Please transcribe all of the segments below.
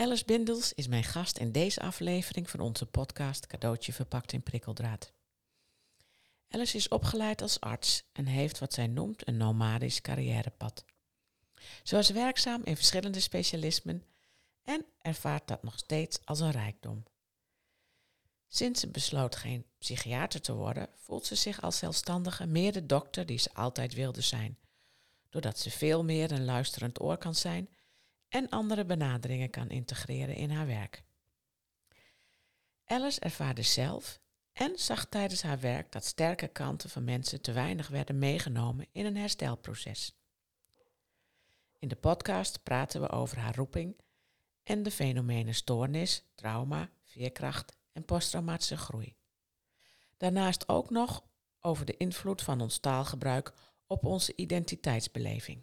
Alice Bindels is mijn gast in deze aflevering van onze podcast Cadeautje verpakt in prikkeldraad. Alice is opgeleid als arts en heeft wat zij noemt een nomadisch carrièrepad. Ze was werkzaam in verschillende specialismen en ervaart dat nog steeds als een rijkdom. Sinds ze besloot geen psychiater te worden, voelt ze zich als zelfstandige meer de dokter die ze altijd wilde zijn, doordat ze veel meer een luisterend oor kan zijn en andere benaderingen kan integreren in haar werk. Alice ervaarde zelf en zag tijdens haar werk dat sterke kanten van mensen te weinig werden meegenomen in een herstelproces. In de podcast praten we over haar roeping en de fenomenen stoornis, trauma, veerkracht en posttraumatische groei. Daarnaast ook nog over de invloed van ons taalgebruik op onze identiteitsbeleving.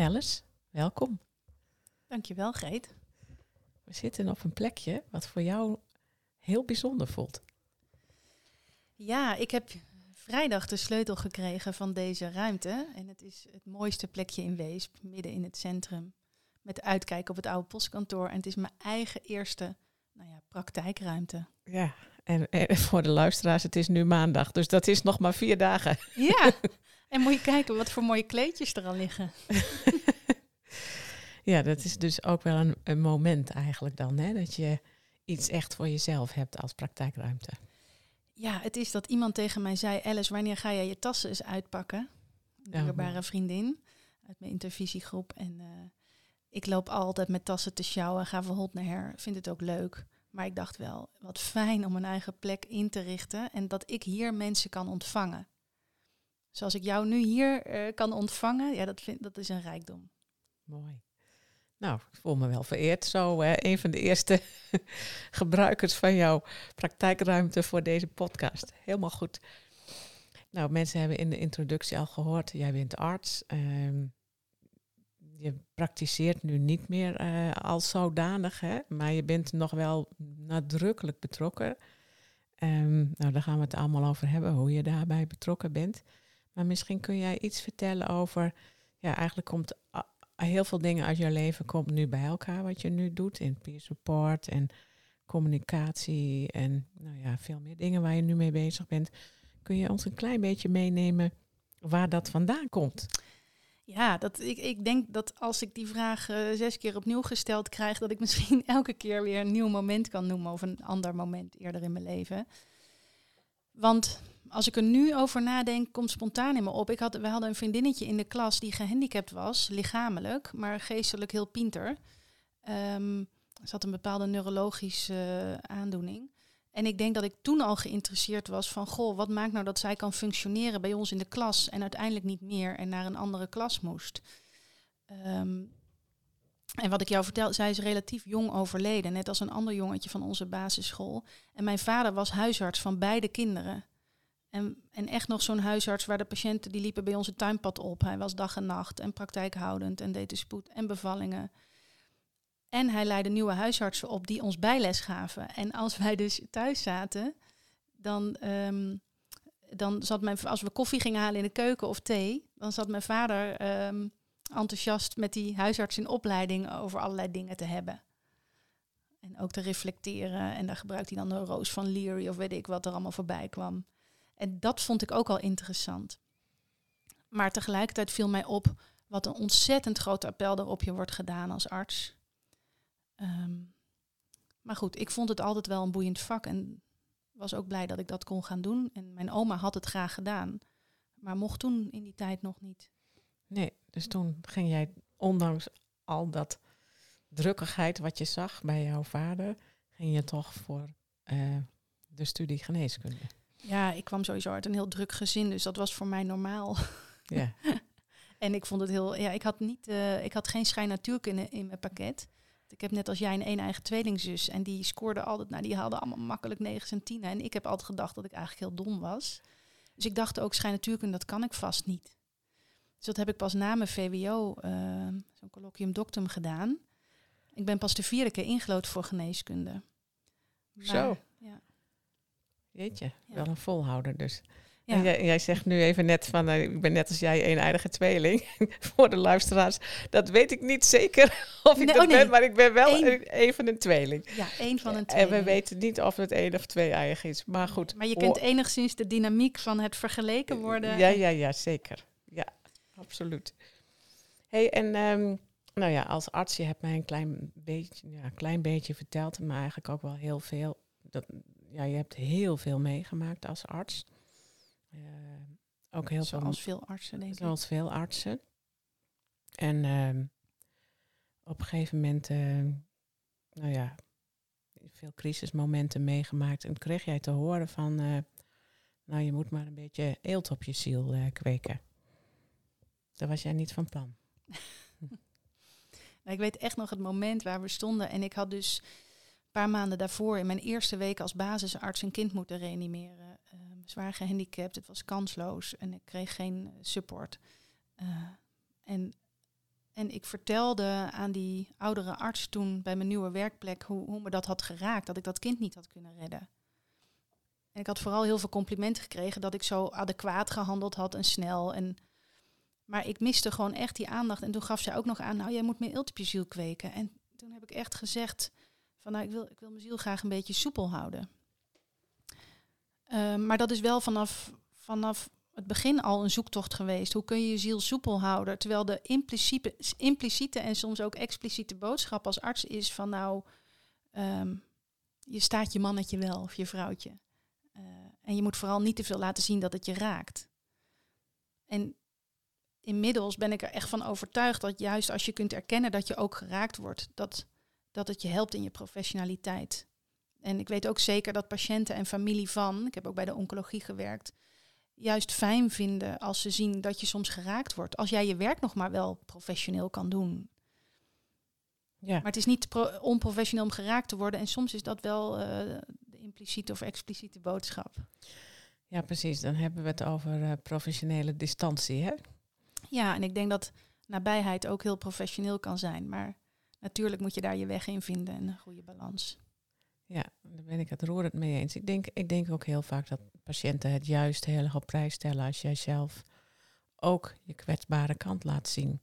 Alice, welkom. Dankjewel, Greet. We zitten op een plekje wat voor jou heel bijzonder voelt. Ja, ik heb vrijdag de sleutel gekregen van deze ruimte. En het is het mooiste plekje in Weesp, midden in het centrum. Met uitkijk op het oude postkantoor. En het is mijn eigen eerste nou ja, praktijkruimte. Ja, en, en voor de luisteraars, het is nu maandag. Dus dat is nog maar vier dagen. Ja, En moet je kijken wat voor mooie kleedjes er al liggen. ja, dat is dus ook wel een, een moment eigenlijk dan, hè? dat je iets echt voor jezelf hebt als praktijkruimte. Ja, het is dat iemand tegen mij zei, Alice, wanneer ga jij je tassen eens uitpakken? Een dierbare vriendin uit mijn intervisiegroep. En uh, ik loop altijd met tassen te sjouwen, ga van hot naar her, vind het ook leuk. Maar ik dacht wel, wat fijn om een eigen plek in te richten en dat ik hier mensen kan ontvangen. Zoals ik jou nu hier uh, kan ontvangen, ja, dat, dat is een rijkdom. Mooi. Nou, ik voel me wel vereerd. Zo uh, een van de eerste gebruikers van jouw praktijkruimte voor deze podcast. Helemaal goed. Nou, mensen hebben in de introductie al gehoord, jij bent arts. Uh, je praktiseert nu niet meer uh, als zodanig, hè? maar je bent nog wel nadrukkelijk betrokken. Um, nou, daar gaan we het allemaal over hebben, hoe je daarbij betrokken bent. Maar misschien kun jij iets vertellen over, ja, eigenlijk komt heel veel dingen uit jouw leven komt nu bij elkaar, wat je nu doet in peer support en communicatie en nou ja, veel meer dingen waar je nu mee bezig bent. Kun je ons een klein beetje meenemen waar dat vandaan komt? Ja, dat, ik, ik denk dat als ik die vraag uh, zes keer opnieuw gesteld krijg, dat ik misschien elke keer weer een nieuw moment kan noemen of een ander moment eerder in mijn leven. Want als ik er nu over nadenk, komt spontaan in me op. Ik had, we hadden een vriendinnetje in de klas die gehandicapt was, lichamelijk, maar geestelijk heel pinter. Um, ze had een bepaalde neurologische aandoening. En ik denk dat ik toen al geïnteresseerd was van, goh, wat maakt nou dat zij kan functioneren bij ons in de klas en uiteindelijk niet meer en naar een andere klas moest. Um, en wat ik jou vertel, zij is relatief jong overleden, net als een ander jongetje van onze basisschool. En mijn vader was huisarts van beide kinderen. En, en echt nog zo'n huisarts waar de patiënten die liepen bij ons het tuinpad op. Hij was dag en nacht en praktijkhoudend en deed de spoed en bevallingen. En hij leidde nieuwe huisartsen op die ons bijles gaven. En als wij dus thuis zaten, dan, um, dan zat mijn, als we koffie gingen halen in de keuken of thee, dan zat mijn vader um, enthousiast met die huisarts in opleiding over allerlei dingen te hebben. En ook te reflecteren. En daar gebruikt hij dan de roos van Leary of weet ik wat er allemaal voorbij kwam. En dat vond ik ook al interessant. Maar tegelijkertijd viel mij op wat een ontzettend groot appel er op je wordt gedaan als arts. Um, maar goed, ik vond het altijd wel een boeiend vak en was ook blij dat ik dat kon gaan doen. En mijn oma had het graag gedaan, maar mocht toen in die tijd nog niet. Nee, Dus toen ging jij, ondanks al dat drukkigheid wat je zag bij jouw vader, ging je toch voor eh, de studie geneeskunde. Ja, ik kwam sowieso uit een heel druk gezin, dus dat was voor mij normaal. Ja, En ik vond het heel, ja, ik had niet, eh, ik had geen schijn natuurkunde in mijn pakket. Ik heb net als jij een een eigen tweelingzus en die scoorde altijd, nou die haalden allemaal makkelijk 9 en 10. En ik heb altijd gedacht dat ik eigenlijk heel dom was. Dus ik dacht ook schijn natuurkunde, dat kan ik vast niet. Dus dat heb ik pas na mijn VWO, eh, zo'n colloquium doctum gedaan. Ik ben pas de vierde keer ingelood voor geneeskunde. Maar, Zo. Ja. jeetje, Ja. wel een volhouder dus. Ja. En jij, jij zegt nu even net van, eh, ik ben net als jij een eindige tweeling. Voor de luisteraars, dat weet ik niet zeker of ik Nee, dat oh nee. ben, maar ik ben wel Eén. een- even een tweeling. ja, één van een En twee. we weten niet of het één of twee eigen is. Maar goed. Maar je kent enigszins de dynamiek van het vergeleken worden. Ja, ja, ja, zeker. Absoluut. hey, en ehm, nou ja, als arts, je hebt mij een klein beetje, ja, klein beetje verteld, maar eigenlijk ook wel heel veel. Dat, ja, je hebt heel veel meegemaakt als arts. Eh, ook heel veel Zoals veel artsen, denk ik. Zoals veel artsen. En ehm, op een gegeven moment, ehm, nou ja, veel crisismomenten meegemaakt. En kreeg jij te horen van, eh, nou je moet maar een beetje eelt op je ziel eh, kweken. Daar was jij niet van plan. Ik weet echt nog het moment waar we stonden. En ik had dus een paar maanden daarvoor in mijn eerste week als basisarts een kind moeten reanimeren. Ehm, zwaar gehandicapt, het was kansloos en ik kreeg geen eh, support. Eh, en, en ik vertelde aan die oudere arts toen bij mijn nieuwe werkplek hoe, hoe me dat had geraakt, dat ik dat kind niet had kunnen redden. En ik had vooral heel veel complimenten gekregen dat ik zo adequaat gehandeld had en snel. En, maar ik miste gewoon echt die aandacht. En toen gaf zij ook nog aan, nou jij moet meer ziel kweken. En toen heb ik echt gezegd van nou ik wil, ik wil mijn ziel graag een beetje soepel houden. Ehm, maar dat is wel vanaf, vanaf het begin al een zoektocht geweest. Hoe kun je je ziel soepel houden? Terwijl de impliciete, impliciete en soms ook expliciete boodschap als arts is van nou, ehm, je staat je mannetje wel of je vrouwtje. Eh, en je moet vooral niet te veel laten zien dat het je raakt. En inmiddels ben ik er echt van overtuigd dat juist als je kunt erkennen dat je ook geraakt wordt, dat, dat het je helpt in je professionaliteit. En ik weet ook zeker dat patiënten en familie van, ik heb ook bij de oncologie gewerkt, juist fijn vinden als ze zien dat je soms geraakt wordt. Als jij je werk nog maar wel professioneel kan doen. Ja, Maar het is niet pro- onprofessioneel om geraakt te worden. En soms is dat wel eh, de impliciete of expliciete boodschap. ja, precies. Dan hebben we het over eh, professionele distantie, hè? Ja, en ik denk dat nabijheid ook heel professioneel kan zijn. Maar natuurlijk moet je daar je weg in vinden en een goede balans. Ja, daar ben ik het roerend mee eens. Ik denk, ik denk ook heel vaak dat patiënten het juist heel erg op prijs stellen als jij zelf ook je kwetsbare kant laat zien.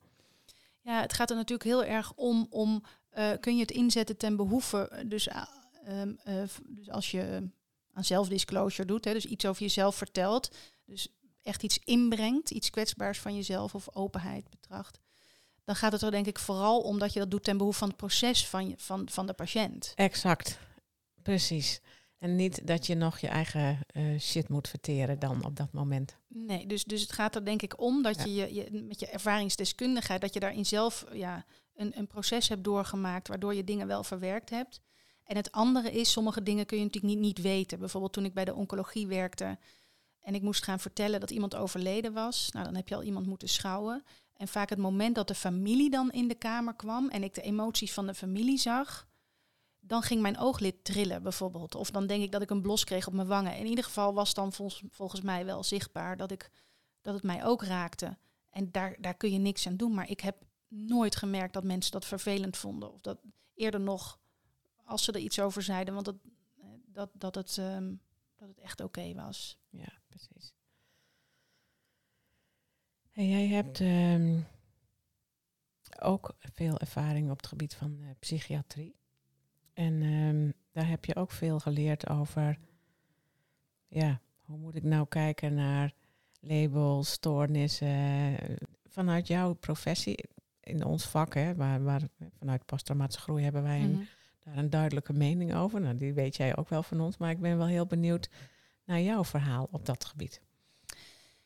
Ja, het gaat er natuurlijk heel erg om, om eh, kun je het inzetten ten behoeve. Dus, ah, ehm, eh, dus als je aan zelfdisclosure doet, hè, dus iets over jezelf vertelt, dus echt iets inbrengt, iets kwetsbaars van jezelf of openheid betracht, dan gaat het er denk ik vooral om dat je dat doet ten behoeve van het proces van, je, van, van de patiënt. Exact, precies. En niet dat je nog je eigen eh, shit moet verteren dan op dat moment. Nee, dus, dus het gaat er denk ik om dat Ja. je, je met je ervaringsdeskundigheid, dat je daarin zelf ja, een, een proces hebt doorgemaakt, waardoor je dingen wel verwerkt hebt. En het andere is, sommige dingen kun je natuurlijk niet, niet weten. Bijvoorbeeld toen ik bij de oncologie werkte en ik moest gaan vertellen dat iemand overleden was. Nou, dan heb je al iemand moeten schouwen. En vaak het moment dat de familie dan in de kamer kwam en ik de emoties van de familie zag, dan ging mijn ooglid trillen bijvoorbeeld. Of dan denk ik dat ik een blos kreeg op mijn wangen. In ieder geval was dan volgens, volgens mij wel zichtbaar dat, ik, dat het mij ook raakte. En daar, daar kun je niks aan doen. Maar ik heb nooit gemerkt dat mensen dat vervelend vonden. Of dat eerder nog, als ze er iets over zeiden, want dat, eh, dat, dat, het, ehm, dat het echt oké was. Ja, precies. En jij hebt ehm, ook veel ervaring op het gebied van eh, psychiatrie. En ehm, daar heb je ook veel geleerd over, ja, hoe moet ik nou kijken naar labels, stoornissen, eh, vanuit jouw professie, in ons vak, hè, waar, waar, vanuit posttraumatische groei hebben wij een Mhm. daar een duidelijke mening over. Nou, die weet jij ook wel van ons, maar ik ben wel heel benieuwd naar jouw verhaal op dat gebied.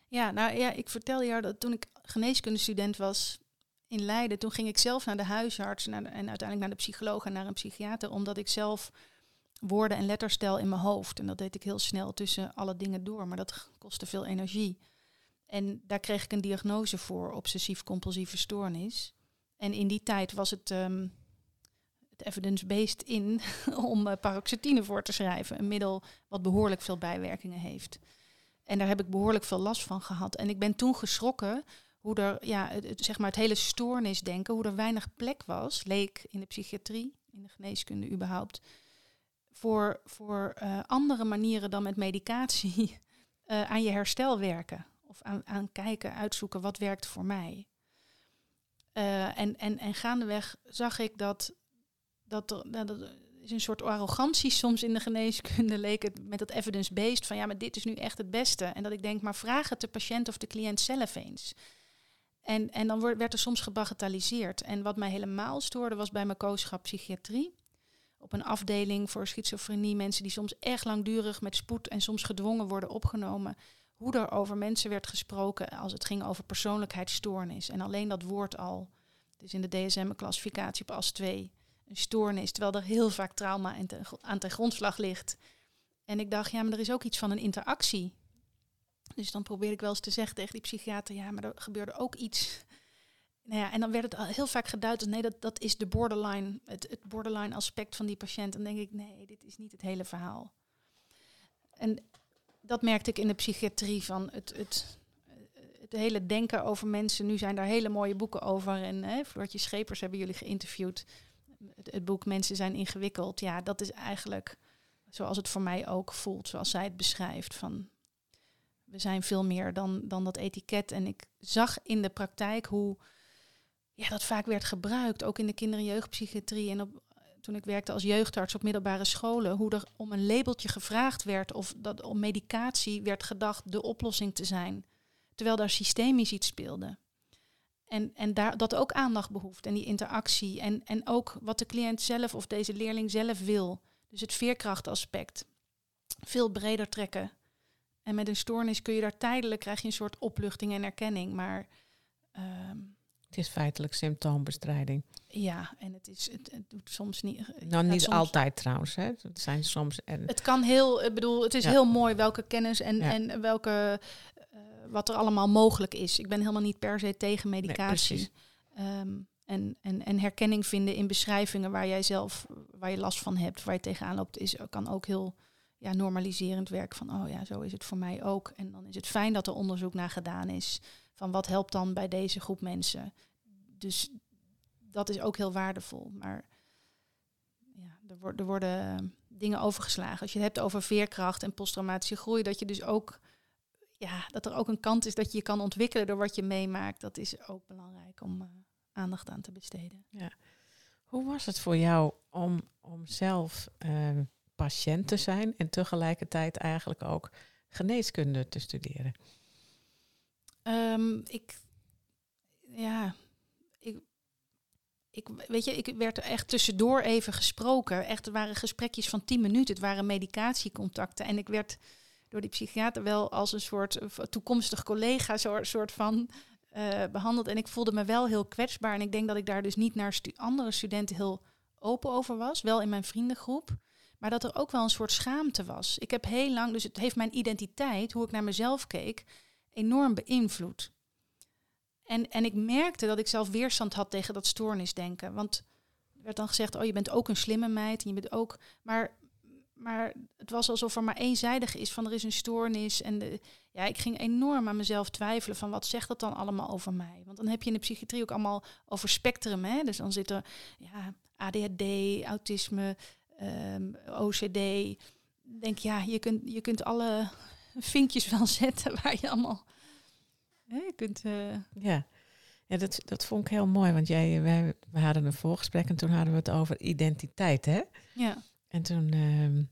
Ja, nou ja, ik vertelde jou dat toen ik geneeskundestudent was in Leiden, toen ging ik zelf naar de huisarts naar de- en uiteindelijk naar de psycholoog en naar een psychiater, omdat ik zelf woorden en letters stel in mijn hoofd. En dat deed ik heel snel tussen alle dingen door, maar dat kostte veel energie. En daar kreeg ik een diagnose voor, obsessief-compulsieve stoornis. En in die tijd was het, ehm, evidence-based in om eh, paroxetine voor te schrijven. Een middel wat behoorlijk veel bijwerkingen heeft. En daar heb ik behoorlijk veel last van gehad. En ik ben toen geschrokken hoe er, ja, het, zeg maar het hele stoornisdenken, hoe er weinig plek was, leek in de psychiatrie, in de geneeskunde überhaupt, voor, voor eh, andere manieren dan met medicatie eh, aan je herstel werken. Of aan, aan kijken, uitzoeken wat werkt voor mij. En, en, en gaandeweg zag ik dat, dat er, nou, dat is een soort arrogantie soms in de geneeskunde, leek het met dat evidence-based, van ja, maar dit is nu echt het beste. En dat ik denk, maar vraag het de patiënt of de cliënt zelf eens. En, en dan wordt- werd er soms gebagatelliseerd. En wat mij helemaal stoorde was bij mijn kooschap psychiatrie. Op een afdeling voor schizofrenie, mensen die soms echt langdurig met spoed en soms gedwongen worden opgenomen. Hoe er over mensen werd gesproken als het ging over persoonlijkheidsstoornis. En alleen dat woord al, dus in de DSM een klassificatie op AS 2, een stoornis, terwijl er heel vaak trauma aan ten, grondslag ligt. En ik dacht, ja, maar er is ook iets van een interactie. Dus dan probeer ik wel eens te zeggen tegen die psychiater, ja, maar er gebeurde ook iets. Nou ja, en dan werd het al heel vaak geduid als nee, dat, dat is de borderline, het, het borderline aspect van die patiënt. Dan denk ik, nee, dit is niet het hele verhaal. En dat merkte ik in de psychiatrie van het, het, het hele denken over mensen. Nu zijn daar hele mooie boeken over. En hè, Floortje Schepers hebben jullie geïnterviewd. Het, boek Mensen zijn ingewikkeld. Ja, dat is eigenlijk zoals het voor mij ook voelt, zoals zij het beschrijft. Van we zijn veel meer dan, dan dat etiket. En ik zag in de praktijk hoe ja, dat vaak werd gebruikt, ook in de kinder- en jeugdpsychiatrie. En op, toen ik werkte als jeugdarts op middelbare scholen, hoe er om een labeltje gevraagd werd of dat om medicatie werd gedacht de oplossing te zijn. Terwijl daar systemisch iets speelde. En, en daar, dat ook aandacht behoeft en die interactie. En, en ook wat de cliënt zelf of deze leerling zelf wil. Dus het veerkrachtaspect. Veel breder trekken. En met een stoornis kun je daar tijdelijk, krijg je een soort opluchting en erkenning. Maar ehm, Het is feitelijk symptoombestrijding. ja, en het, is, het, het doet soms niet... Nou, niet soms- altijd trouwens. Hè. Het zijn soms... En, Het kan heel, ik bedoel, het is Ja. heel mooi welke kennis en, Ja. en welke, wat er allemaal mogelijk is. Ik ben helemaal niet per se tegen medicatie. Ehm, en, en, en herkenning vinden in beschrijvingen waar jij zelf, waar je last van hebt, waar je tegenaan loopt, is, kan ook heel ja, normaliserend werken van, oh ja, zo is het voor mij ook. En dan is het fijn dat er onderzoek naar gedaan is van wat helpt dan bij deze groep mensen. Dus dat is ook heel waardevol. Maar ja, er, wordt er worden dingen overgeslagen. Als je het hebt over veerkracht en posttraumatische groei, dat je dus ook, ja, dat er ook een kant is dat je je kan ontwikkelen door wat je meemaakt. Dat is ook belangrijk om eh, aandacht aan te besteden. Hoe was het voor jou om, om zelf eh, patiënt te zijn en tegelijkertijd eigenlijk ook geneeskunde te studeren? Ehm, ik, ja, ik, ik, weet je, ik werd er echt tussendoor even gesproken. Echt, er waren gesprekjes van 10 minuten. Het waren medicatiecontacten. En ik werd door die psychiater wel als een soort eh, toekomstig collega soort, van eh, behandeld. En ik voelde me wel heel kwetsbaar. En ik denk dat ik daar dus niet naar andere studenten heel open over was. Wel in mijn vriendengroep. Maar dat er ook wel een soort schaamte was. Ik heb heel lang, dus het heeft mijn identiteit, hoe ik naar mezelf keek, enorm beïnvloed. En, en ik merkte dat ik zelf weerstand had tegen dat stoornisdenken. Want er werd dan gezegd, oh je bent ook een slimme meid. En je bent ook, maar, maar het was alsof er maar eenzijdig is van er is een stoornis. En de, ja, ik ging enorm aan mezelf twijfelen van wat zegt dat dan allemaal over mij. Want dan heb je in de psychiatrie ook allemaal over spectrum. Hè? Dus dan zit er ja, ADHD, autisme, ehm, OCD. Denk ja, je kunt, je kunt alle vinkjes wel zetten waar je allemaal... Hè, je kunt... eh, Ja, ja dat, dat vond ik heel mooi, want jij, wij, we hadden een voorgesprek en toen hadden we het over identiteit, hè? ja. En toen ehm,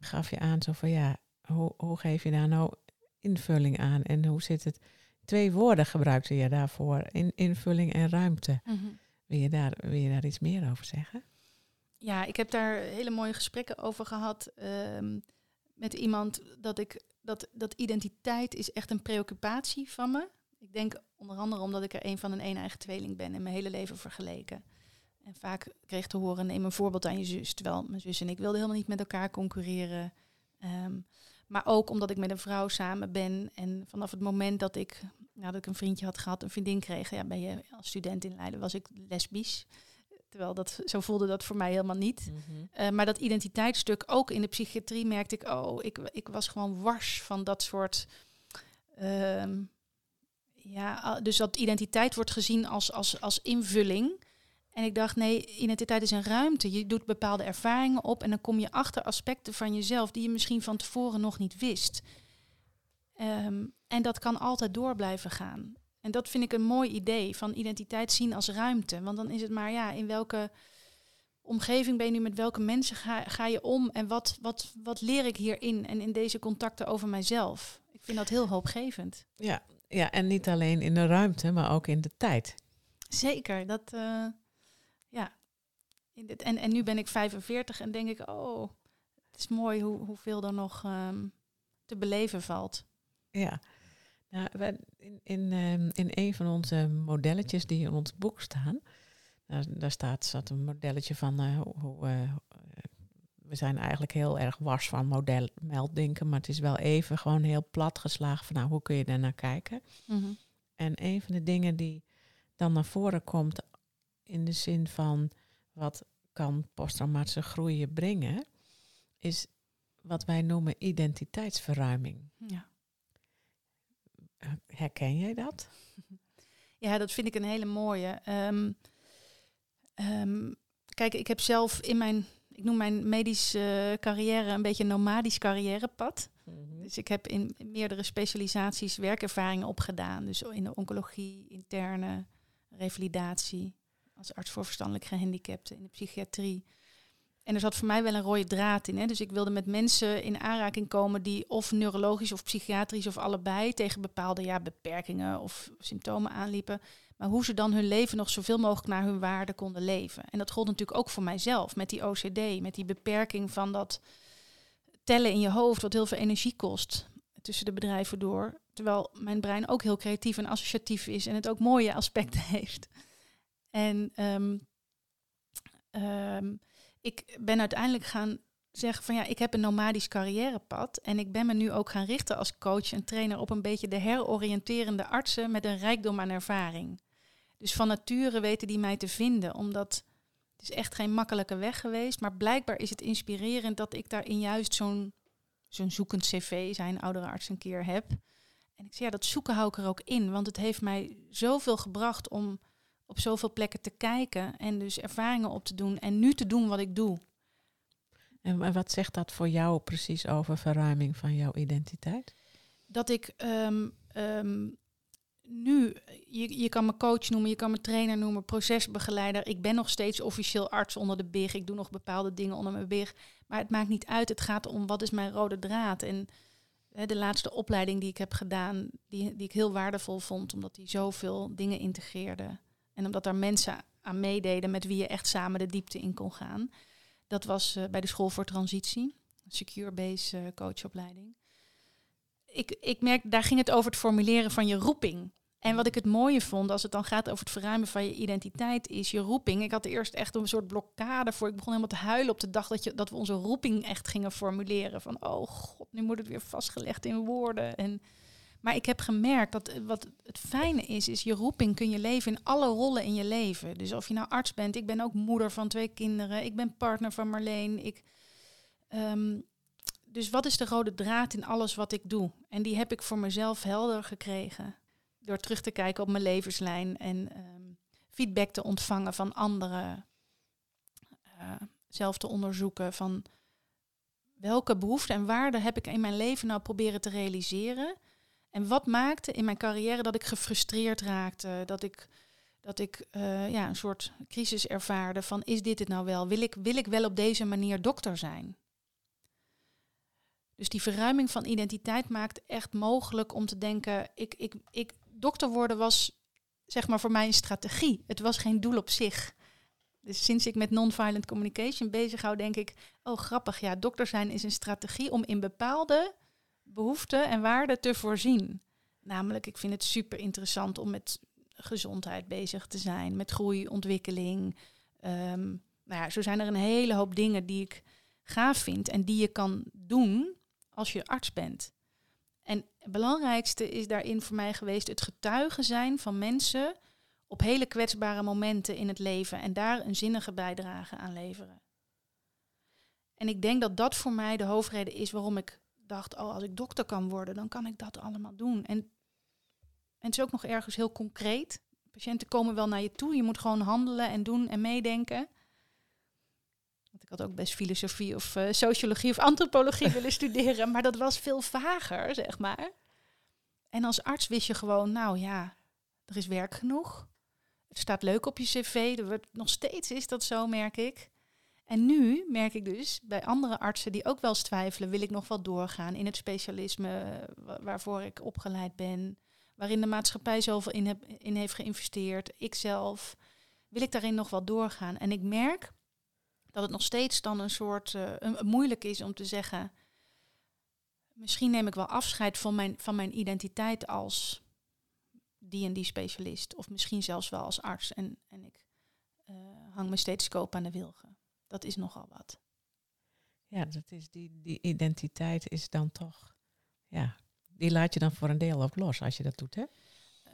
gaf je aan zo van ja, hoe, hoe geef je daar nou invulling aan en hoe zit het? Twee woorden gebruikte je daarvoor, in, invulling en ruimte. Mhm. Wil je, daar, wil je daar iets meer over zeggen? Ja, ik heb daar hele mooie gesprekken over gehad ehm, met iemand dat ik dat, dat identiteit is echt een preoccupatie van me. Ik denk Onder andere omdat ik er een van een een-eigen tweeling ben en mijn hele leven vergeleken. En vaak kreeg te horen, neem een voorbeeld aan je zus. Terwijl mijn zus en ik wilden helemaal niet met elkaar concurreren. Ehm, maar ook omdat ik met een vrouw samen ben. En vanaf het moment dat ik, nadat ik een vriendje had gehad, een vriendin kreeg. Ja, ben je als student in Leiden, was ik lesbisch. Terwijl dat, zo voelde dat voor mij helemaal niet. Mhm. Eh, maar dat identiteitsstuk, ook in de psychiatrie, merkte ik, oh, ik, ik was gewoon wars van dat soort. ehm, ja, dus dat identiteit wordt gezien als, als, als invulling. En ik dacht, nee, identiteit is een ruimte. Je doet bepaalde ervaringen op en dan kom je achter aspecten van jezelf die je misschien van tevoren nog niet wist. Ehm, en dat kan altijd door blijven gaan. En dat vind ik een mooi idee van identiteit zien als ruimte. Want dan is het maar, ja, in welke omgeving ben je nu, met welke mensen ga, ga je om en wat, wat, wat leer ik hierin en in deze contacten over mijzelf. Ik vind dat heel hoopgevend. Ja, ja, en niet alleen in de ruimte, maar ook in de tijd. Zeker, dat, eh, ja. In dit, en, en nu ben ik 45 en denk ik, oh, het is mooi hoe, hoeveel er nog ehm, te beleven valt. Ja. Nou, in, in, ehm, in een van onze modelletjes die in ons boek staan, daar, daar staat, staat een modelletje van eh, hoe, eh, we zijn eigenlijk heel erg wars van model, melddenken, maar het is wel even gewoon heel plat geslagen van nou, hoe kun je daar naar kijken? En een van de dingen die dan naar voren komt in de zin van wat kan posttraumatische groei je brengen, is wat wij noemen identiteitsverruiming. Ja. Herken jij dat? Ja, dat vind ik een hele mooie. Ehm, ehm, kijk, ik heb zelf in mijn, ik noem mijn medische carrière een beetje een nomadisch carrièrepad. Dus ik heb in meerdere specialisaties werkervaringen opgedaan. Dus in de oncologie, interne revalidatie, als arts voor verstandelijk gehandicapten, in de psychiatrie. En er zat voor mij wel een rode draad in. Hè? Dus ik wilde met mensen in aanraking komen die of neurologisch of psychiatrisch of allebei tegen bepaalde ja, beperkingen of symptomen aanliepen. Maar hoe ze dan hun leven nog zoveel mogelijk naar hun waarde konden leven. En dat gold natuurlijk ook voor mijzelf met die OCD, met die beperking van dat tellen in je hoofd, wat heel veel energie kost tussen de bedrijven door. Terwijl mijn brein ook heel creatief en associatief is en het ook mooie aspecten heeft. En ehm, ehm, ik ben uiteindelijk gaan zeggen van ja, ik heb een nomadisch carrièrepad. En ik ben me nu ook gaan richten als coach en trainer op een beetje de heroriënterende artsen met een rijkdom aan ervaring. Dus van nature weten die mij te vinden, omdat het is echt geen makkelijke weg geweest. Maar blijkbaar is het inspirerend dat ik daarin juist zo'n zo'n zoekend cv, zei een oudere arts een keer, heb. En ik zei, ja, dat zoeken hou ik er ook in. Want het heeft mij zoveel gebracht om op zoveel plekken te kijken en dus ervaringen op te doen en nu te doen wat ik doe. En wa- wat zegt dat voor jou precies over verruiming van jouw identiteit? Dat ik ehm, ehm, nu, je, je kan me coach noemen, je kan me trainer noemen, procesbegeleider. Ik ben nog steeds officieel arts onder de BIG. Ik doe nog bepaalde dingen onder mijn BIG. Maar het maakt niet uit. Het gaat om wat is mijn rode draad. En hè, de laatste opleiding die ik heb gedaan, die, die ik heel waardevol vond, omdat die zoveel dingen integreerde. En omdat daar mensen aan meededen met wie je echt samen de diepte in kon gaan. Dat was eh, bij de School voor Transitie, secure base eh, coachopleiding. Ik, ik merk, daar ging het over het formuleren van je roeping. En wat ik het mooie vond, als het dan gaat over het verruimen van je identiteit, is je roeping. Ik had eerst echt een soort blokkade voor. Ik begon helemaal te huilen op de dag dat, je, dat we onze roeping echt gingen formuleren. Van, oh god, nu moet het weer vastgelegd in woorden. En, maar ik heb gemerkt dat eh, wat het fijne is, is je roeping kun je leven in alle rollen in je leven. Dus of je nou arts bent, ik ben ook moeder van twee kinderen, ik ben partner van Marleen. Ik, ehm, dus wat is de rode draad in alles wat ik doe? En die heb ik voor mezelf helder gekregen. Door terug te kijken op mijn levenslijn en ehm, feedback te ontvangen van anderen. Eh, zelf te onderzoeken van welke behoeften en waarden heb ik in mijn leven nou proberen te realiseren. En wat maakte in mijn carrière dat ik gefrustreerd raakte, dat ik, dat ik eh, ja, een soort crisis ervaarde van is dit het nou wel? Wil ik, wil ik wel op deze manier dokter zijn? Dus die verruiming van identiteit maakt echt mogelijk om te denken, ik, ik, ik, dokter worden was zeg maar voor mij een strategie. Het was geen doel op zich. Dus sinds ik met non-violent communication bezig hou, denk ik, oh grappig, ja, dokter zijn is een strategie om in bepaalde behoeften en waarden te voorzien. namelijk, ik vind het super interessant om met gezondheid bezig te zijn, met groei, ontwikkeling. Ehm, nou ja, zo zijn er een hele hoop dingen die ik gaaf vind en die je kan doen als je arts bent. En het belangrijkste is daarin voor mij geweest het getuigen zijn van mensen op hele kwetsbare momenten in het leven en daar een zinnige bijdrage aan leveren. En ik denk dat dat voor mij de hoofdreden is waarom ik dacht, oh, als ik dokter kan worden, dan kan ik dat allemaal doen. En, en het is ook nog ergens heel concreet. Patiënten komen wel naar je toe, je moet gewoon handelen en doen en meedenken. Want ik had ook best filosofie of uh, sociologie of antropologie willen studeren, maar dat was veel vager, zeg maar. En als arts wist je gewoon, nou ja, er is werk genoeg. Het staat leuk op je cv. Er wordt, nog steeds is dat zo, merk ik. En nu merk ik dus bij andere artsen die ook wel eens twijfelen, wil ik nog wel doorgaan in het specialisme waarvoor ik opgeleid ben, waarin de maatschappij zoveel in, in heeft geïnvesteerd, ikzelf, wil ik daarin nog wel doorgaan? En ik merk dat het nog steeds dan een soort uh, een, moeilijk is om te zeggen, misschien neem ik wel afscheid van mijn, van mijn identiteit als die en die specialist, of misschien zelfs wel als arts en, en ik uh, hang mijn stethoscoop aan de wilgen dat is nogal wat. Ja, dat is die, die identiteit is dan toch, ja, die laat je dan voor een deel ook los als je dat doet, hè?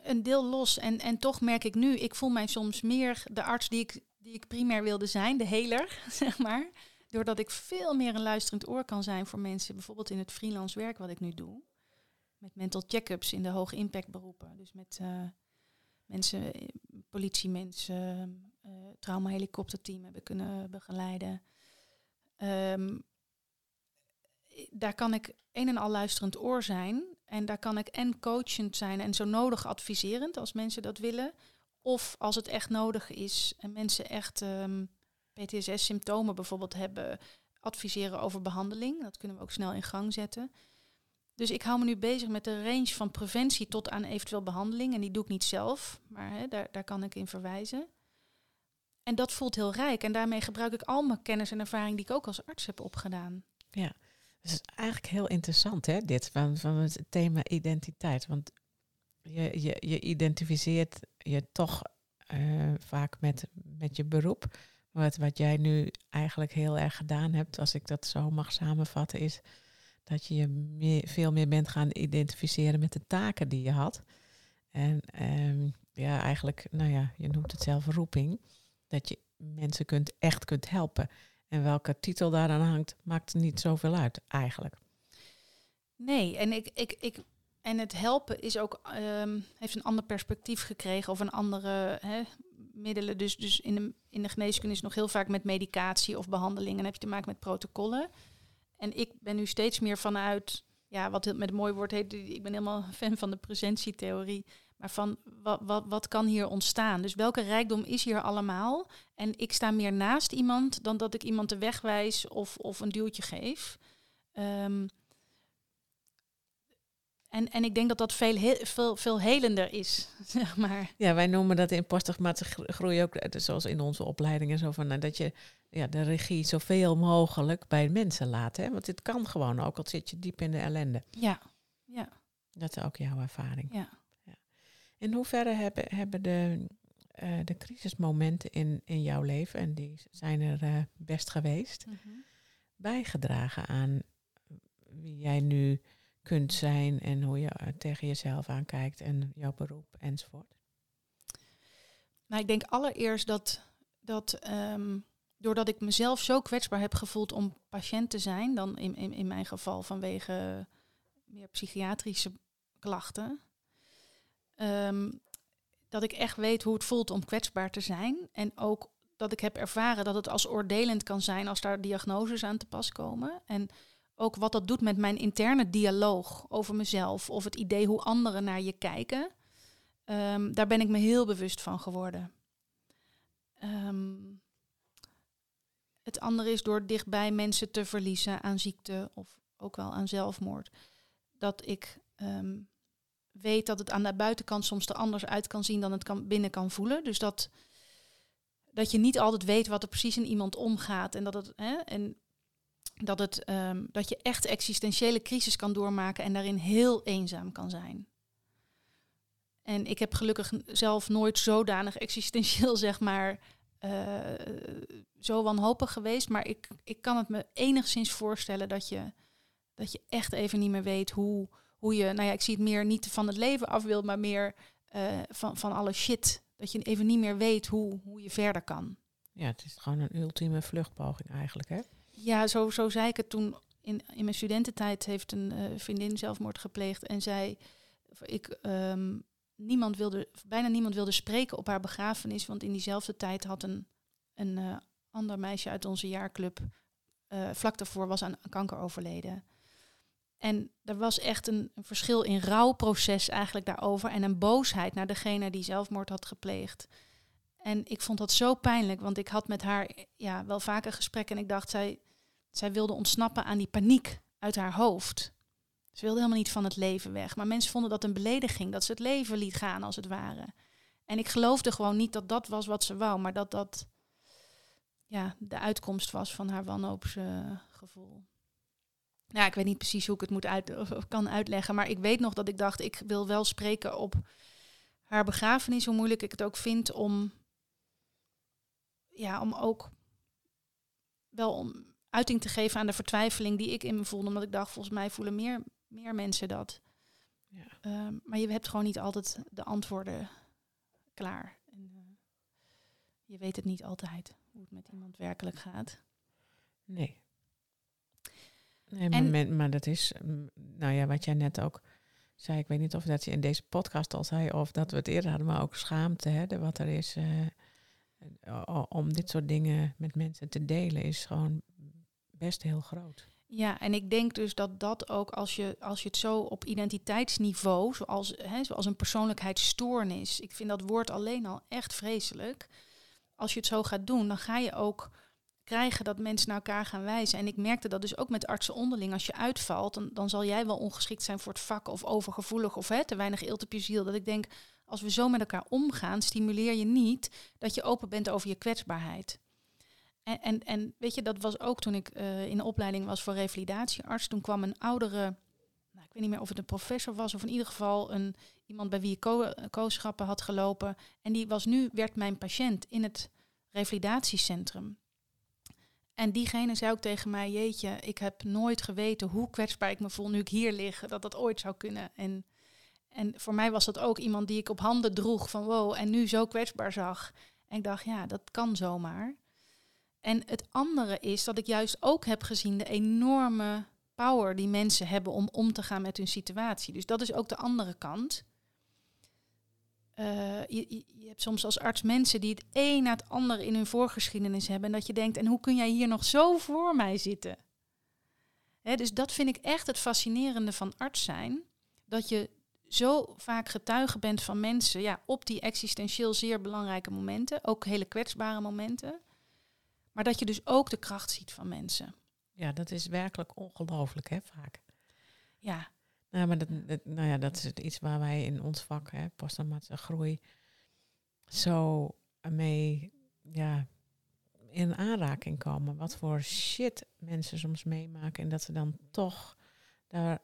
Een deel los. En, en toch merk ik nu, ik voel mij soms meer de arts die ik, die ik primair wilde zijn, de heler, zeg maar. Doordat ik veel meer een luisterend oor kan zijn voor mensen, bijvoorbeeld in het freelance werk wat ik nu doe. Met mental check-ups in de hoge impact beroepen. Dus met uh, mensen, eh, politiemensen, trauma-helikopterteam hebben kunnen begeleiden. Um, daar kan ik een en al luisterend oor zijn. En daar kan ik en coachend zijn en zo nodig adviserend als mensen dat willen. Of als het echt nodig is en mensen echt um, ehm, PTSS-symptomen bijvoorbeeld hebben, adviseren over behandeling. Dat kunnen we ook snel in gang zetten. Dus ik hou me nu bezig met de range van preventie tot aan eventueel behandeling. En die doe ik niet zelf, maar daar, daar kan ik in verwijzen. En dat voelt heel rijk. En daarmee gebruik ik al mijn kennis en ervaring die ik ook als arts heb opgedaan. Ja, dat is eigenlijk heel interessant, hè, dit van, van het thema identiteit. Want je, je, je identificeert je toch uh, vaak met, met je beroep. Wat, wat jij nu eigenlijk heel erg gedaan hebt, als ik dat zo mag samenvatten, is dat je je meer, veel meer bent gaan identificeren met de taken die je had. En um, ja, eigenlijk, nou ja, je noemt het zelf roeping dat je mensen kunt, echt kunt helpen. En welke titel daaraan hangt, maakt niet zoveel uit eigenlijk. Nee, en, ik, ik, ik, en het helpen is ook, um, heeft een ander perspectief gekregen of een andere hè, middelen. Dus, dus in, de, in de geneeskunde is nog heel vaak met medicatie of behandelingen. Dan heb je te maken met protocollen. En ik ben nu steeds meer vanuit, ja, wat met mooi woord heet, ik ben helemaal fan van de presentietheorie. Maar van wat, wat, wat kan hier ontstaan? Dus welke rijkdom is hier allemaal? En ik sta meer naast iemand dan dat ik iemand de weg wijs of, of een duwtje geef. Um, en, en ik denk dat dat veel, veel, veel helender is, zeg maar. Ja, wij noemen dat in postdogmatische groei ook, eh, zoals in onze opleidingen, zo van, nou, dat je ja, de regie zoveel mogelijk bij mensen laat. Hè? Want dit kan gewoon ook, al zit je diep in de ellende. Ja, ja. Dat is ook jouw ervaring. Ja. In hoeverre hebben, hebben de, uh, de crisismomenten in, in jouw leven, en die zijn er uh, best geweest, mm -hmm. bijgedragen aan wie jij nu kunt zijn en hoe je uh, tegen jezelf aankijkt en jouw beroep enzovoort? Nou, ik denk allereerst dat, dat um, doordat ik mezelf zo kwetsbaar heb gevoeld om patiënt te zijn, dan in, in, in mijn geval vanwege meer psychiatrische klachten, Um, dat ik echt weet hoe het voelt om kwetsbaar te zijn. En ook dat ik heb ervaren dat het als oordelend kan zijn als daar diagnoses aan te pas komen. En ook wat dat doet met mijn interne dialoog over mezelf of het idee hoe anderen naar je kijken. Um, daar ben ik me heel bewust van geworden. Um, het andere is door dichtbij mensen te verliezen aan ziekte of ook wel aan zelfmoord. Dat ik weet dat het aan de buitenkant soms er anders uit kan zien dan het kan, binnen kan voelen. Dus dat, dat je niet altijd weet wat er precies in iemand omgaat. En dat het, hè, en dat, het um, dat je echt existentiële crisis kan doormaken en daarin heel eenzaam kan zijn. En ik heb gelukkig zelf nooit zodanig existentieel, zeg maar, uh, zo wanhopig geweest. Maar ik, ik kan het me enigszins voorstellen dat je, dat je echt even niet meer weet hoe, hoe je, nou ja, ik zie het meer niet van het leven af wil, maar meer uh, van, van alle shit. Dat je even niet meer weet hoe, hoe je verder kan. Ja, het is gewoon een ultieme vluchtpoging eigenlijk, hè? Ja, zo, zo zei ik het toen. In, in mijn studententijd heeft een uh, vriendin zelfmoord gepleegd en zei... Ik, um, niemand wilde, bijna niemand wilde spreken op haar begrafenis, want in diezelfde tijd had een, een uh, ander meisje uit onze jaarclub uh, vlak daarvoor was aan kanker overleden. En er was echt een, een, verschil in rouwproces eigenlijk daarover en een boosheid naar degene die zelfmoord had gepleegd. En ik vond dat zo pijnlijk, want ik had met haar ja, wel vaker gesprekken en ik dacht, zij, zij wilde ontsnappen aan die paniek uit haar hoofd. Ze wilde helemaal niet van het leven weg. Maar mensen vonden dat een belediging, dat ze het leven liet gaan als het ware. En ik geloofde gewoon niet dat dat was wat ze wou, maar dat dat ja, de uitkomst was van haar wanhoopsgevoel. Ja, ik weet niet precies hoe ik het moet uit, of kan uitleggen, maar ik weet nog dat ik dacht, ik wil wel spreken op haar begrafenis, hoe moeilijk ik het ook vind om, ja, om ook wel om uiting te geven aan de vertwijfeling die ik in me voelde, omdat ik dacht, volgens mij voelen meer meer mensen dat. Ja. Um, maar je hebt gewoon niet altijd de antwoorden klaar. En, uh, je weet het niet altijd hoe het met iemand werkelijk gaat. Nee. Nee, maar, en, maar dat is, nou ja, wat jij net ook zei. Ik weet niet of dat je in deze podcast al zei of dat we het eerder hadden, maar ook schaamte, hè, de, wat er is. Uh, om dit soort dingen met mensen te delen, is gewoon best heel groot. Ja, en ik denk dus dat dat ook als je, als je het zo op identiteitsniveau, zoals, hè, zoals een persoonlijkheidsstoornis, ik vind dat woord alleen al echt vreselijk. Als je het zo gaat doen, dan ga je ook krijgen dat mensen naar elkaar gaan wijzen. En ik merkte dat dus ook met artsen onderling. Als je uitvalt, dan, dan zal jij wel ongeschikt zijn voor het vak of overgevoelig of hè, te weinig eelt op je ziel. Dat ik denk, als we zo met elkaar omgaan, stimuleer je niet dat je open bent over je kwetsbaarheid. En, en, en, weet je, dat was ook toen ik uh, in de opleiding was voor revalidatiearts. Toen kwam een oudere, nou, ik weet niet meer of het een professor was of in ieder geval een, iemand bij wie ik ko kooschappen had gelopen. En die was nu, werd mijn patiënt in het revalidatiecentrum. En diegene zei ook tegen mij, jeetje, ik heb nooit geweten hoe kwetsbaar ik me voel nu ik hier lig, dat dat ooit zou kunnen. En, en voor mij was dat ook iemand die ik op handen droeg van wow, en nu zo kwetsbaar zag. En ik dacht, ja, dat kan zomaar. En het andere is dat ik juist ook heb gezien de enorme power die mensen hebben om om te gaan met hun situatie. Dus dat is ook de andere kant. Uh, je, je, hebt soms als arts mensen die het een na het ander in hun voorgeschiedenis hebben. En dat je denkt, en hoe kun jij hier nog zo voor mij zitten? Hè, dus dat vind ik echt het fascinerende van arts zijn. Dat je zo vaak getuige bent van mensen ja, op die existentieel zeer belangrijke momenten. Ook hele kwetsbare momenten. Maar dat je dus ook de kracht ziet van mensen. Ja, dat is werkelijk ongelooflijk, hè, vaak. Ja. Nou, maar dat, nou ja, dat is iets waar wij in ons vak, hè, groei, zo mee ja, in aanraking komen. Wat voor shit mensen soms meemaken. En dat ze dan toch daar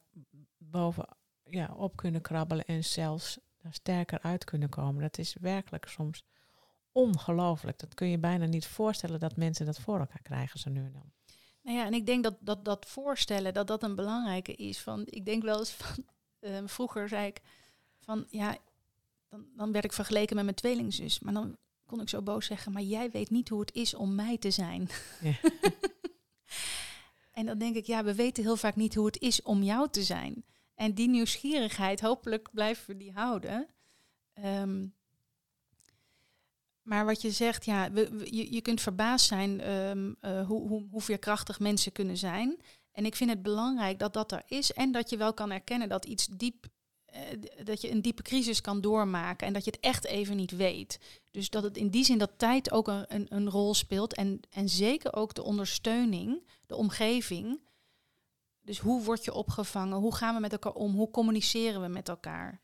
boven ja, op kunnen krabbelen en zelfs daar sterker uit kunnen komen. Dat is werkelijk soms ongelooflijk. Dat kun je bijna niet voorstellen dat mensen dat voor elkaar krijgen zo nu en dan. Nou ja, en ik denk dat dat, dat voorstellen, dat dat een belangrijke is. Van, ik denk wel eens van, uh, vroeger zei ik van, ja, dan, dan werd ik vergeleken met mijn tweelingzus. Maar dan kon ik zo boos zeggen, maar jij weet niet hoe het is om mij te zijn. Ja. en dan denk ik, ja, we weten heel vaak niet hoe het is om jou te zijn. En die nieuwsgierigheid, hopelijk blijven we die houden. Um, maar wat je zegt, ja, je, je kunt verbaasd zijn um, uh, hoe, hoe, hoe veerkrachtig mensen kunnen zijn. En ik vind het belangrijk dat dat er is en dat je wel kan erkennen dat iets diep, uh, dat je een diepe crisis kan doormaken en dat je het echt even niet weet. Dus dat het in die zin dat tijd ook een, een, een rol speelt en, en zeker ook de ondersteuning, de omgeving. Dus hoe word je opgevangen? Hoe gaan we met elkaar om? Hoe communiceren we met elkaar?